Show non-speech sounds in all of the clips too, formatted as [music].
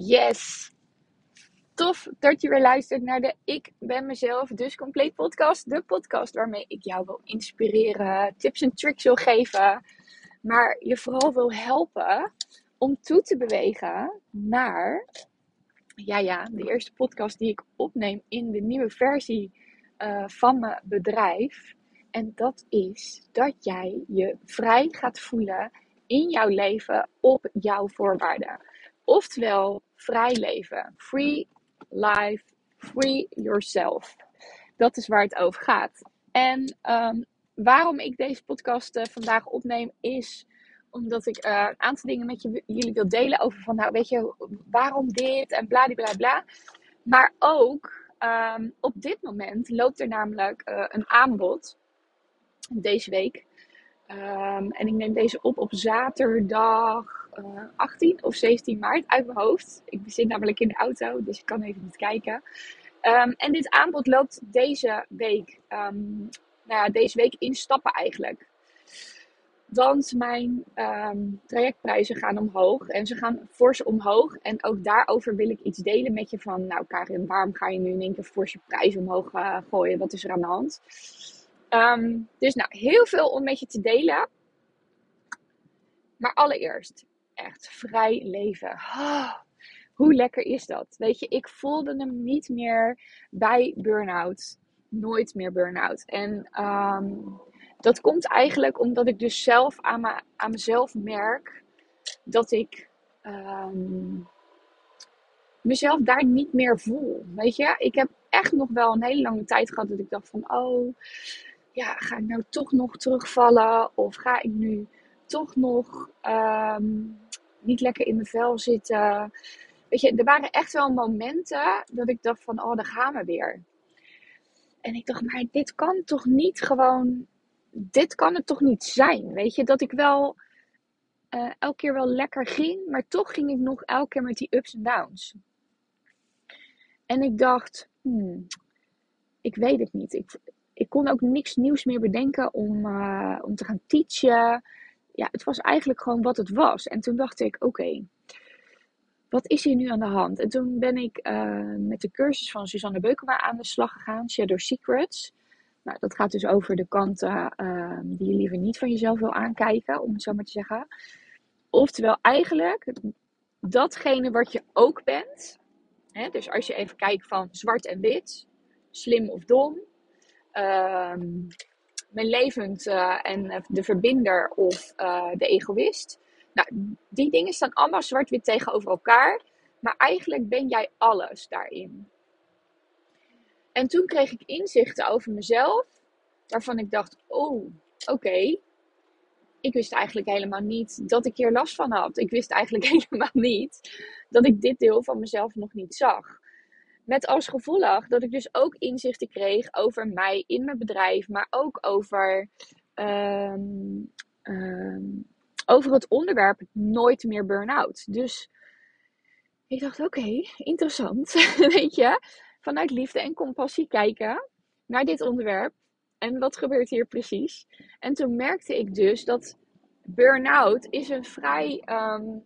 Yes! Tof dat je weer luistert naar de Ik ben mezelf dus compleet podcast. De podcast waarmee ik jou wil inspireren, tips en tricks wil geven. Maar je vooral wil helpen om toe te bewegen naar, ja ja, de eerste podcast die ik opneem in de nieuwe versie uh, van mijn bedrijf. En dat is dat jij je vrij gaat voelen in jouw leven op jouw voorwaarden. Oftewel, vrij leven. Free life, free yourself. Dat is waar het over gaat. En um, waarom ik deze podcast uh, vandaag opneem is omdat ik uh, een aantal dingen met jullie wil delen over van, nou weet je, waarom dit en bla bla bla. Maar ook um, op dit moment loopt er namelijk uh, een aanbod deze week. Um, en ik neem deze op op zaterdag uh, 18 of 17 maart uit mijn hoofd. Ik zit namelijk in de auto, dus ik kan even niet kijken. Um, en dit aanbod loopt deze week, um, nou ja, deze week in stappen eigenlijk. Want mijn trajectprijzen gaan omhoog en ze gaan fors omhoog. En ook daarover wil ik iets delen met je van, nou Karin, waarom ga je nu in één keer fors je prijs omhoog uh, gooien? Wat is er aan de hand? Dus nou, heel veel om met je te delen. Maar allereerst, echt vrij leven. Oh, hoe lekker is dat? Weet je, ik voelde hem niet meer bij burn-out. Nooit meer burn-out. En um, dat komt eigenlijk omdat ik dus zelf aan, me, aan mezelf merk dat ik um, mezelf daar niet meer voel. Weet je, ik heb echt nog wel een hele lange tijd gehad dat ik dacht van, oh, ja, ga ik nou toch nog terugvallen? Of ga ik nu toch nog um, niet lekker in mijn vel zitten? Weet je, er waren echt wel momenten dat ik dacht van, oh, daar gaan we weer. En ik dacht, maar dit kan toch niet gewoon, dit kan het toch niet zijn? Weet je, dat ik wel uh, elke keer wel lekker ging, maar toch ging ik nog elke keer met die ups en downs. En ik dacht, hmm, ik weet het niet. Ik, ik kon ook niks nieuws meer bedenken om, uh, om te gaan teachen. Ja, het was eigenlijk gewoon wat het was. En toen dacht ik, oké, wat is hier nu aan de hand? En toen ben ik uh, met de cursus van Suzanne Beukema aan de slag gegaan, Shadow Secrets. Nou, dat gaat dus over de kanten uh, die je liever niet van jezelf wil aankijken, om het zo maar te zeggen. Oftewel eigenlijk datgene wat je ook bent. Hè? Dus als je even kijkt van zwart en wit, slim of dom, uh, mijn levend uh, en de verbinder of uh, de egoïst. Nou, die dingen staan allemaal zwart-wit tegenover elkaar. Maar eigenlijk ben jij alles daarin. En toen kreeg ik inzichten over mezelf. Waarvan ik dacht, oh, oké. Ik wist eigenlijk helemaal niet dat ik hier last van had. Ik wist eigenlijk [laughs] helemaal niet dat ik dit deel van mezelf nog niet zag. Met als gevolg dat ik dus ook inzichten kreeg over mij in mijn bedrijf, maar ook over, um, um, over het onderwerp nooit meer burn-out. Dus ik dacht, oké, interessant. [laughs] Weet je, vanuit liefde en compassie kijken naar dit onderwerp. En wat gebeurt hier precies? En toen merkte ik dus dat burn-out is een vrij um,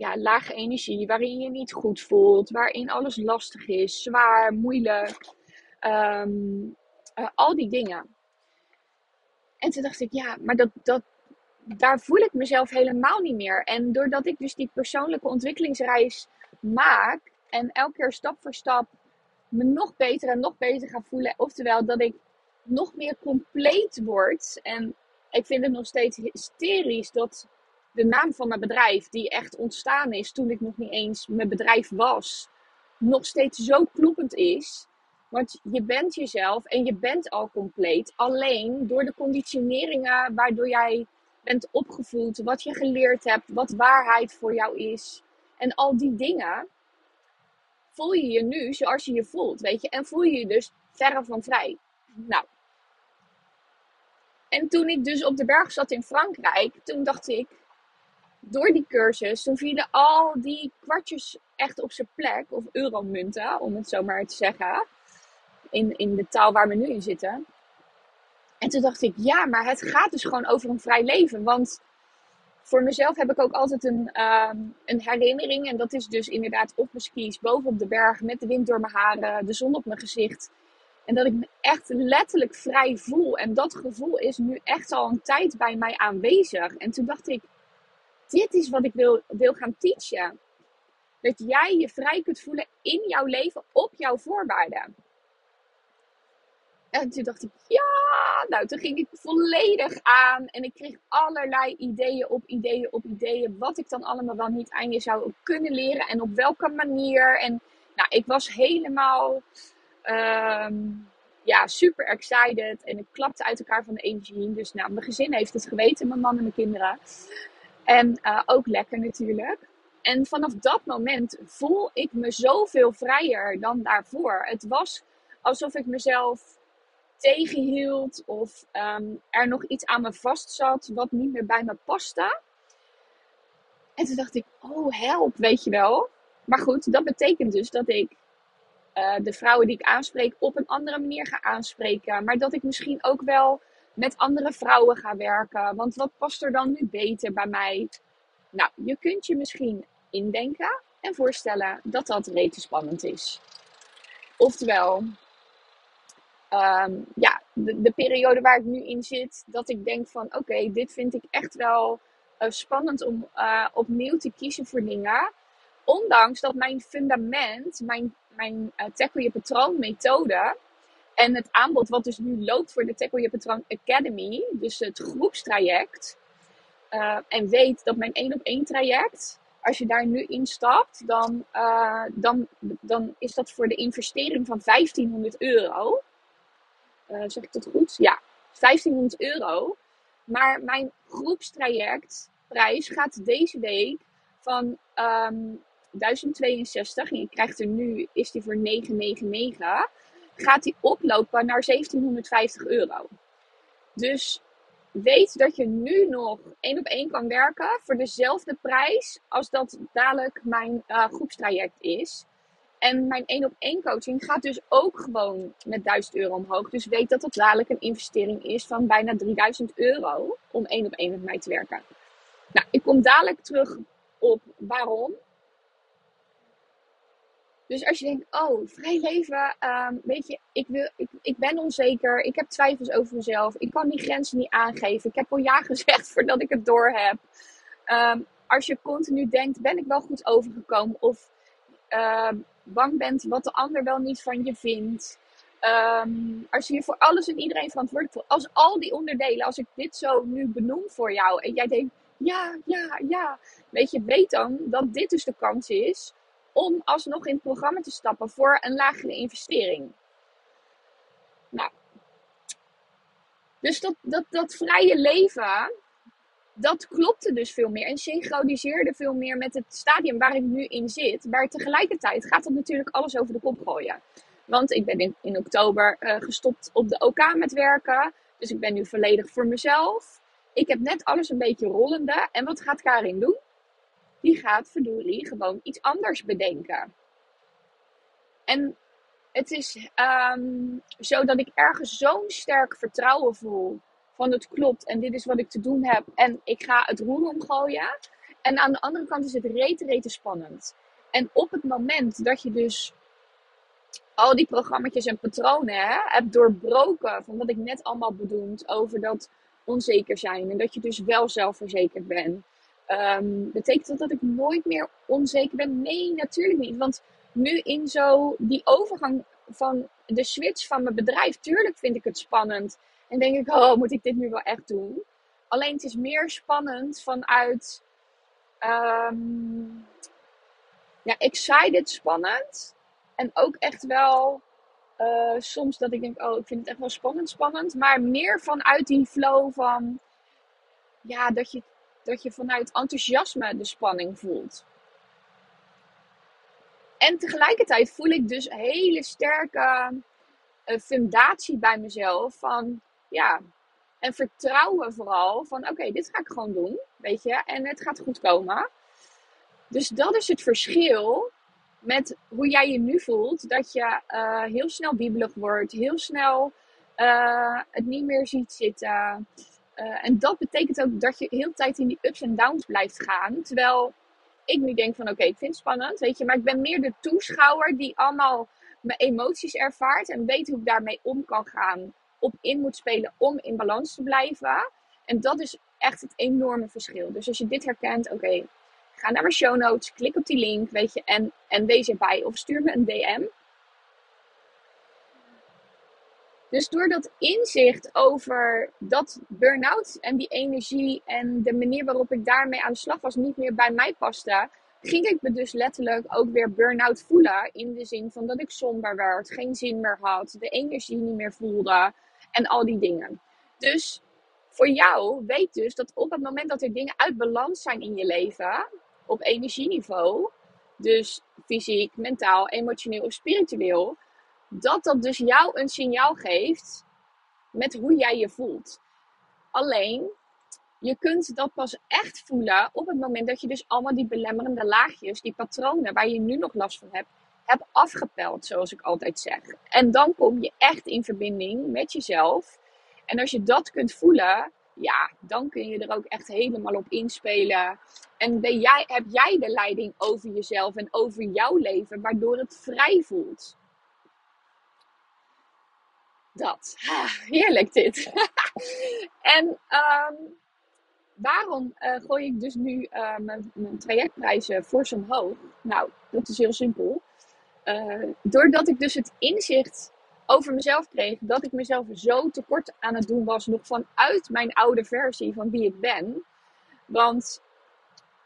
ja, lage energie, waarin je niet goed voelt, waarin alles lastig is, zwaar, moeilijk, um, uh, al die dingen. En toen dacht ik, ja, maar dat, dat, daar voel ik mezelf helemaal niet meer. En doordat ik dus die persoonlijke ontwikkelingsreis maak en elke keer stap voor stap me nog beter en nog beter ga voelen, oftewel dat ik nog meer compleet word. En ik vind het nog steeds hysterisch dat de naam van mijn bedrijf, die echt ontstaan is toen ik nog niet eens mijn bedrijf was, nog steeds zo kloppend is. Want je bent jezelf en je bent al compleet. Alleen door de conditioneringen waardoor jij bent opgevoed, wat je geleerd hebt, wat waarheid voor jou is. En al die dingen, voel je je nu zoals je je voelt, weet je. En voel je je dus verre van vrij. Nou. En toen ik dus op de berg zat in Frankrijk, toen dacht ik, door die cursus, toen vielen al die kwartjes echt op zijn plek. Of euromunten, om het zo maar te zeggen. In, in de taal waar we nu in zitten. En toen dacht ik, ja, maar het gaat dus gewoon over een vrij leven. Want voor mezelf heb ik ook altijd een, ehm, een herinnering. En dat is dus inderdaad op mijn skis, boven op de berg, met de wind door mijn haren, de zon op mijn gezicht. En dat ik me echt letterlijk vrij voel. En dat gevoel is nu echt al een tijd bij mij aanwezig. En toen dacht ik, dit is wat ik wil, wil gaan teachen. Dat jij je vrij kunt voelen in jouw leven op jouw voorwaarden. En toen dacht ik, ja, nou, toen ging ik volledig aan. En ik kreeg allerlei ideeën op ideeën op ideeën. Wat ik dan allemaal wel niet aan je zou kunnen leren. En op welke manier. En nou, ik was helemaal ehm, ja, super excited. En ik klapte uit elkaar van de energie. Dus nou, mijn gezin heeft het geweten. Mijn man en mijn kinderen. En uh, ook lekker natuurlijk. En vanaf dat moment voel ik me zoveel vrijer dan daarvoor. Het was alsof ik mezelf tegenhield of um, er nog iets aan me vast zat wat niet meer bij me paste. En toen dacht ik, oh help, weet je wel. Maar goed, dat betekent dus dat ik uh, de vrouwen die ik aanspreek op een andere manier ga aanspreken. Maar dat ik misschien ook wel met andere vrouwen ga werken. Want wat past er dan nu beter bij mij? Nou, je kunt je misschien indenken en voorstellen dat dat rete spannend is. Oftewel, um, ja, de, de, periode waar ik nu in zit, dat ik denk van oké, dit vind ik echt wel uh, spannend om uh, opnieuw te kiezen voor dingen. Ondanks dat mijn fundament, mijn, mijn uh, tackle je patroon methode en het aanbod wat dus nu loopt voor de Tackle je patroon Academy, dus het groepstraject, en weet dat mijn één op één traject, als je daar nu instapt, dan, dan, dan is dat voor de investering van 1500 euro. Uh, zeg ik dat goed? Ja, 1500 euro. Maar mijn groepstrajectprijs gaat deze week van um, ehm, 1062. En je krijgt er nu, is die voor 999. Gaat die oplopen naar 1750 euro. Dus weet dat je nu nog één op één kan werken voor dezelfde prijs als dat dadelijk mijn uh, groepstraject is. En mijn één op één coaching gaat dus ook gewoon met 1000 euro omhoog. Dus weet dat dat dadelijk een investering is van bijna 3000 euro om één op één met mij te werken. Nou, ik kom dadelijk terug op waarom. Dus als je denkt, oh, vrij leven, um, weet je, ik, wil, ik, ik ben onzeker, ik heb twijfels over mezelf, ik kan die grenzen niet aangeven. Ik heb al ja [laughs] gezegd voordat ik het door heb. Um, als je continu denkt, ben ik wel goed overgekomen? Of uh, bang bent wat de ander wel niet van je vindt. Als je je voor alles en iedereen verantwoordelijk voelt. Als al die onderdelen, als ik dit zo nu benoem voor jou. En jij denkt, ja, ja, ja. Weet je, weet dan dat dit dus de kans is om alsnog in het programma te stappen voor een lagere investering. Nou. Dus dat, dat, dat vrije leven, dat klopte dus veel meer en synchroniseerde veel meer met het stadium waar ik nu in zit. Maar tegelijkertijd gaat dat natuurlijk alles over de kop gooien. Want ik ben in, in oktober uh, gestopt op de OK met werken. Dus ik ben nu volledig voor mezelf. Ik heb net alles een beetje rollende. En wat gaat Karin doen? Die gaat verdorie gewoon iets anders bedenken. En het is um, zo dat ik ergens zo'n sterk vertrouwen voel van het klopt en dit is wat ik te doen heb en ik ga het roer omgooien. En aan de andere kant is het rete, rete spannend. En op het moment dat je dus al die programma's en patronen hè, hebt doorbroken van wat ik net allemaal bedoeld over dat onzeker zijn en dat je dus wel zelfverzekerd bent. Um, betekent dat dat ik nooit meer onzeker ben? Nee, natuurlijk niet. Want nu in zo die overgang van de switch van mijn bedrijf, tuurlijk vind ik het spannend. En denk ik, oh, moet ik dit nu wel echt doen? Alleen het is meer spannend vanuit. Um, ja, excited spannend. En ook echt wel uh, soms dat ik denk, oh, ik vind het echt wel spannend, spannend. Maar meer vanuit die flow van. Ja, dat je, dat je vanuit enthousiasme de spanning voelt. En tegelijkertijd voel ik dus hele sterke uh, fundatie bij mezelf van ja, en vertrouwen vooral van oké, dit ga ik gewoon doen, weet je, en het gaat goed komen. Dus dat is het verschil met hoe jij je nu voelt, dat je uh, heel snel wiebelig wordt, heel snel uh, het niet meer ziet zitten. Eh, en dat betekent ook dat je heel tijd in die ups en downs blijft gaan. Terwijl ik nu denk van oké, ik vind het spannend, weet je. Maar ik ben meer de toeschouwer die allemaal mijn emoties ervaart. En weet hoe ik daarmee om kan gaan. Op in moet spelen om in balans te blijven. En dat is echt het enorme verschil. Dus als je dit herkent, oké, ga naar mijn show notes. Klik op die link, weet je. En, en wees erbij. Of stuur me een DM. Dus door dat inzicht over dat burn-out en die energie en de manier waarop ik daarmee aan de slag was niet meer bij mij paste, ging ik me dus letterlijk ook weer burn-out voelen. In de zin van dat ik somber werd, geen zin meer had, de energie niet meer voelde en al die dingen. Dus voor jou weet dus dat op het moment dat er dingen uit balans zijn in je leven, op energieniveau, dus fysiek, mentaal, emotioneel of spiritueel, dat dat dus jou een signaal geeft met hoe jij je voelt. Alleen, je kunt dat pas echt voelen op het moment dat je dus allemaal die belemmerende laagjes, die patronen waar je nu nog last van hebt, hebt afgepeld, zoals ik altijd zeg. En dan kom je echt in verbinding met jezelf. En als je dat kunt voelen, ja, dan kun je er ook echt helemaal op inspelen. En jij, heb jij de leiding over jezelf en over jouw leven, waardoor het vrij voelt. Dat. Ah, heerlijk dit. [laughs] en ehm, waarom uh, gooi ik dus nu uh, mijn, mijn, trajectprijzen fors omhoog? Nou, dat is heel simpel. Uh, doordat ik dus het inzicht over mezelf kreeg dat ik mezelf zo tekort aan het doen was, nog vanuit mijn oude versie van wie ik ben. Want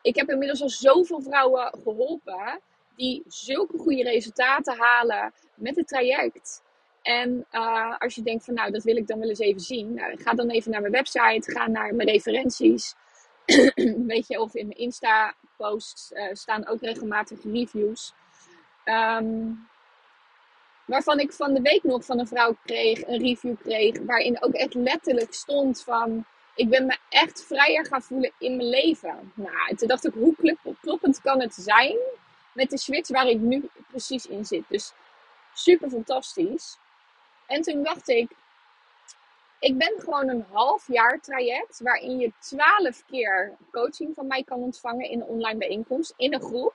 ik heb inmiddels al zoveel vrouwen geholpen die zulke goede resultaten halen met het traject. En uh, als je denkt van nou, dat wil ik dan wel eens even zien. Nou, ga dan even naar mijn website. Ga naar mijn referenties. [clears throat] Weet je, of in mijn Insta-posts uh, staan ook regelmatig reviews. Um, waarvan ik van de week nog van een vrouw kreeg, een review kreeg. Waarin ook echt letterlijk stond van... Ik ben me echt vrijer gaan voelen in mijn leven. Nou, toen dacht ik, hoe kloppend kan het zijn met de switch waar ik nu precies in zit. Dus super fantastisch. En toen dacht ik, ik ben gewoon een half jaar traject waarin je twaalf keer coaching van mij kan ontvangen in een online bijeenkomst, in een groep.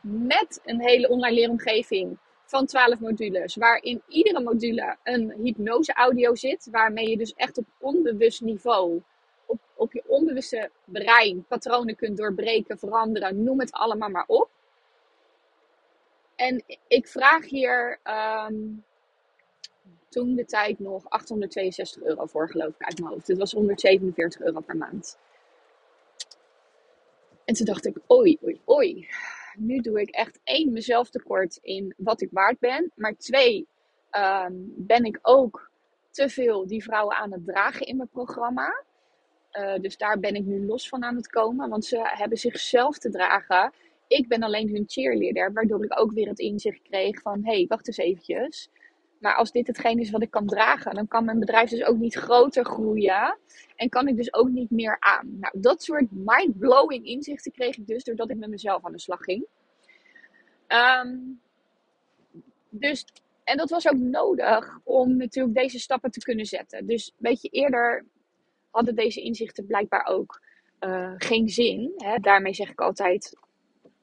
Met een hele online leeromgeving van 12 modules, waarin iedere module een hypnose audio zit, waarmee je dus echt op onbewust niveau, op, op je onbewuste brein, patronen kunt doorbreken, veranderen, noem het allemaal maar op. En ik vraag hier um, toen de tijd nog 862 euro voor, geloof ik, uit mijn hoofd. Het was 147 euro per maand. En toen dacht ik, oei, oei, oei. Nu doe ik echt één, mezelf tekort in wat ik waard ben. Maar twee, um, ben ik ook te veel die vrouwen aan het dragen in mijn programma. Uh, dus daar ben ik nu los van aan het komen. Want ze hebben zichzelf te dragen. Ik ben alleen hun cheerleader. Waardoor ik ook weer het inzicht kreeg van... Hé, hey, wacht eens eventjes. Maar als dit hetgeen is wat ik kan dragen, dan kan mijn bedrijf dus ook niet groter groeien. En kan ik dus ook niet meer aan. Nou, dat soort mind-blowing inzichten kreeg ik dus doordat ik met mezelf aan de slag ging. Um, dus, en dat was ook nodig om natuurlijk deze stappen te kunnen zetten. Dus een beetje eerder hadden deze inzichten blijkbaar ook uh, geen zin. Hè? Daarmee zeg ik altijd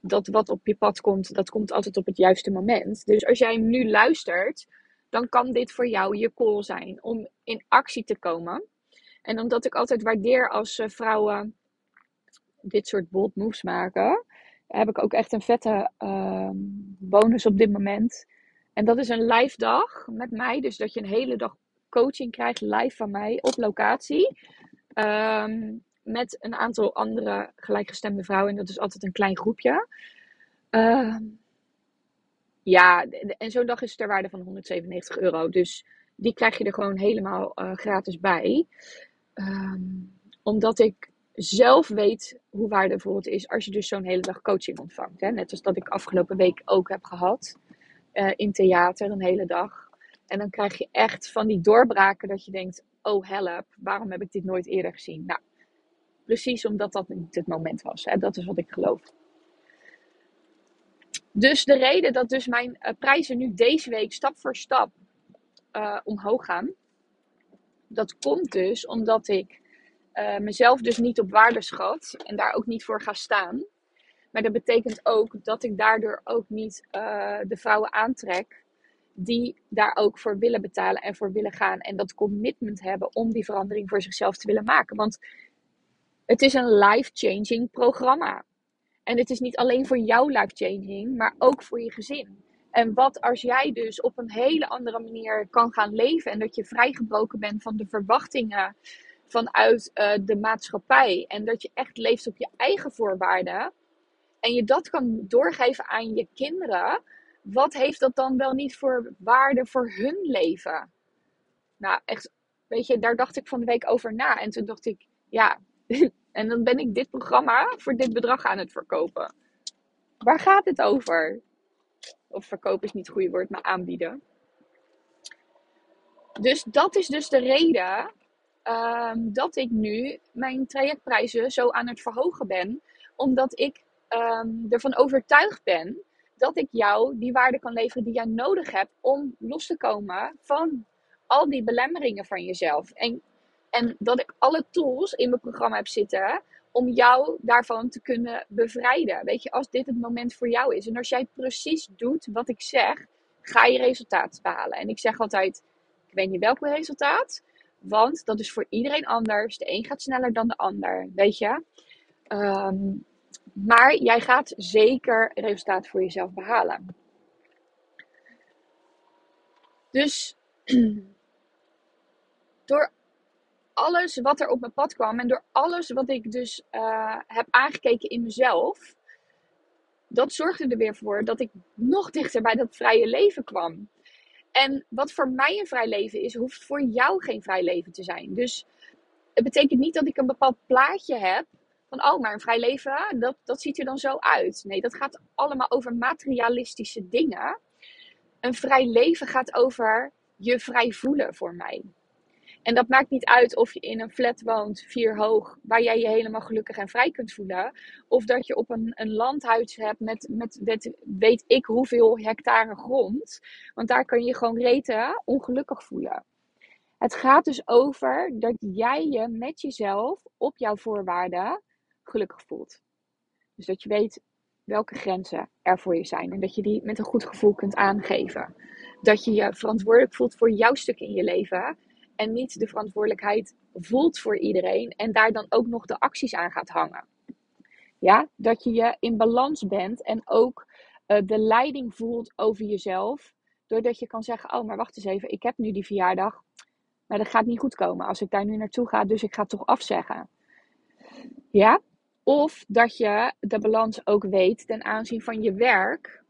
dat wat op je pad komt, dat komt altijd op het juiste moment. Dus als jij nu luistert dan kan dit voor jou je call zijn om in actie te komen. En omdat ik altijd waardeer als eh, vrouwen dit soort bold moves maken, heb ik ook echt een vette uh, bonus op dit moment. En dat is een live dag met mij. Dus dat je een hele dag coaching krijgt live van mij op locatie. Um, met een aantal andere gelijkgestemde vrouwen. En dat is altijd een klein groepje. Uh, ja, en zo'n dag is ter waarde van 197 euro. Dus die krijg je er gewoon helemaal uh, gratis bij. Um, omdat ik zelf weet hoe waardevol het is als je dus zo'n hele dag coaching ontvangt. Hè? Net als dat ik afgelopen week ook heb gehad. Uh, in theater een hele dag. En dan krijg je echt van die doorbraken dat je denkt: oh help, waarom heb ik dit nooit eerder gezien? Nou, precies omdat dat niet het moment was. Hè? Dat is wat ik geloof. Dus de reden dat dus mijn uh, prijzen nu deze week stap voor stap uh, omhoog gaan. dat komt dus omdat ik uh, mezelf dus niet op waarde schat en daar ook niet voor ga staan. Maar dat betekent ook dat ik daardoor ook niet de vrouwen aantrek die daar ook voor willen betalen en voor willen gaan. En dat commitment hebben om die verandering voor zichzelf te willen maken. Want het is een life-changing programma. En het is niet alleen voor jouw life-changing, maar ook voor je gezin. En wat als jij dus op een hele andere manier kan gaan leven en dat je vrijgebroken bent van de verwachtingen vanuit uh, de maatschappij en dat je echt leeft op je eigen voorwaarden en je dat kan doorgeven aan je kinderen, wat heeft dat dan wel niet voor waarde voor hun leven? Nou, echt, weet je, daar dacht ik van de week over na. En toen dacht ik, ja, [laughs] en dan ben ik dit programma voor dit bedrag aan het verkopen. Waar gaat het over? Of verkopen is niet het goede woord, maar aanbieden. Dus dat is dus de reden um, dat ik nu mijn trajectprijzen zo aan het verhogen ben. Omdat ik um, ervan overtuigd ben dat ik jou die waarde kan leveren die jij nodig hebt om los te komen van al die belemmeringen van jezelf. En, en dat ik alle tools in mijn programma heb zitten om jou daarvan te kunnen bevrijden. Weet je, als dit het moment voor jou is. En als jij precies doet wat ik zeg, ga je resultaat behalen. En ik zeg altijd, ik weet niet welk resultaat, want dat is voor iedereen anders. De een gaat sneller dan de ander, weet je. Um, maar jij gaat zeker resultaat voor jezelf behalen. Dus [clears throat] door alles wat er op mijn pad kwam en door alles wat ik dus uh, heb aangekeken in mezelf, dat zorgde er weer voor dat ik nog dichter bij dat vrije leven kwam. En wat voor mij een vrij leven is, hoeft voor jou geen vrij leven te zijn. Dus het betekent niet dat ik een bepaald plaatje heb van, oh, maar een vrij leven, dat, dat ziet er dan zo uit. Nee, dat gaat allemaal over materialistische dingen. Een vrij leven gaat over je vrij voelen voor mij. En dat maakt niet uit of je in een flat woont, vier hoog, waar jij je helemaal gelukkig en vrij kunt voelen. Of dat je op een, een landhuis hebt met, met, weet ik hoeveel hectare grond. Want daar kan je gewoon reten ongelukkig voelen. Het gaat dus over dat jij je met jezelf op jouw voorwaarden gelukkig voelt. Dus dat je weet welke grenzen er voor je zijn en dat je die met een goed gevoel kunt aangeven. Dat je je verantwoordelijk voelt voor jouw stuk in je leven en niet de verantwoordelijkheid voelt voor iedereen en daar dan ook nog de acties aan gaat hangen. Ja, dat je je in balans bent en ook uh, de leiding voelt over jezelf, doordat je kan zeggen: Oh, maar wacht eens even, ik heb nu die verjaardag, maar dat gaat niet goed komen als ik daar nu naartoe ga, dus ik ga het toch afzeggen. Ja, of dat je de balans ook weet ten aanzien van je werk.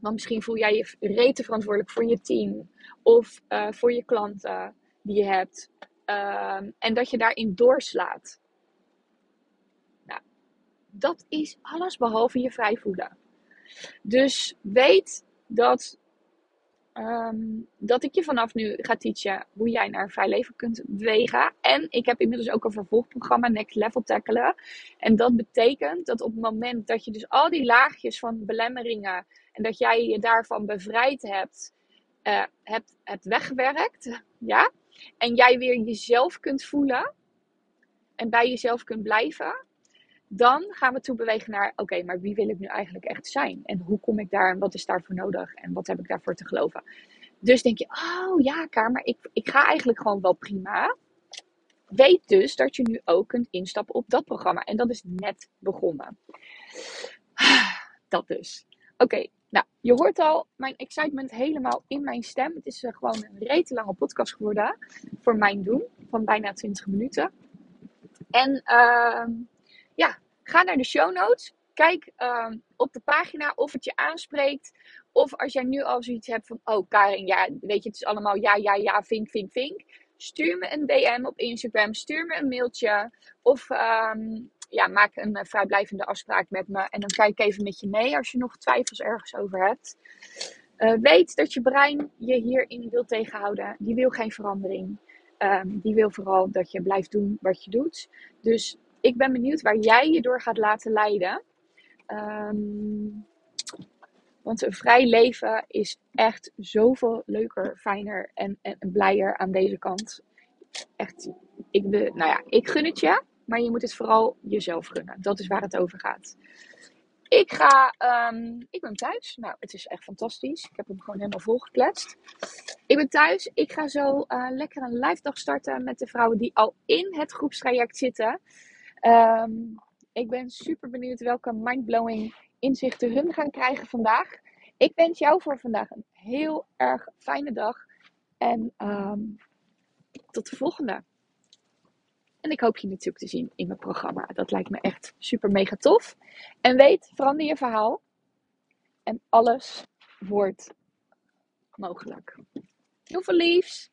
Want misschien voel jij je rete verantwoordelijk voor je team of uh, voor je klanten die je hebt. Um, en dat je daarin doorslaat. Nou, dat is alles behalve je vrij voelen. Dus weet dat Um, dat ik je vanaf nu ga teachen hoe jij naar een vrij leven kunt bewegen. En ik heb inmiddels ook een vervolgprogramma, Next Level Tackelen. En dat betekent dat op het moment dat je dus al die laagjes van belemmeringen en dat jij je daarvan bevrijd hebt, uh, hebt, hebt weggewerkt, ja, en jij weer jezelf kunt voelen en bij jezelf kunt blijven, dan gaan we toe bewegen naar, oké, maar wie wil ik nu eigenlijk echt zijn? En hoe kom ik daar en wat is daarvoor nodig en wat heb ik daarvoor te geloven? Dus denk je, oh ja, Kaar, maar ik, ik ga eigenlijk gewoon wel prima. Weet dus dat je nu ook kunt instappen op dat programma. En dat is net begonnen. [sighs] Dat dus. Oké, nou, je hoort al mijn excitement helemaal in mijn stem. Het is uh, gewoon een rete lange podcast geworden voor mijn doen, van bijna 20 minuten. En uh, ja, ga naar de show notes. Kijk uh, op de pagina of het je aanspreekt. Of als jij nu al zoiets hebt van, oh Karin, ja, weet je, het is allemaal ja, ja, ja, vink, vink, vink. Stuur me een DM op Instagram, stuur me een mailtje. Of um, ja, maak een uh, vrijblijvende afspraak met me. En dan kijk ik even met je mee als je nog twijfels ergens over hebt. Uh, weet dat je brein je hierin wil tegenhouden. Die wil geen verandering. Um, die wil vooral dat je blijft doen wat je doet. Dus ik ben benieuwd waar jij je door gaat laten leiden. Um, want een vrij leven is echt zoveel leuker, fijner en, en, blijer aan deze kant. echt, ik, nou ja, ik gun het je. Maar je moet het vooral jezelf gunnen. Dat is waar het over gaat. Ik ga, um, ik ben thuis. Nou, het is echt fantastisch. Ik heb hem gewoon helemaal volgekletst. Ik ben thuis. Ik ga zo uh, lekker een live dag starten met de vrouwen die al in het groepstraject zitten. Um, ik ben super benieuwd welke mindblowing inzichten hun gaan krijgen vandaag. Ik wens jou voor vandaag een heel erg fijne dag. En um, tot de volgende. En ik hoop je natuurlijk te zien in mijn programma. Dat lijkt me echt super mega tof. En weet, verander je verhaal. En alles wordt mogelijk. Heel veel liefs.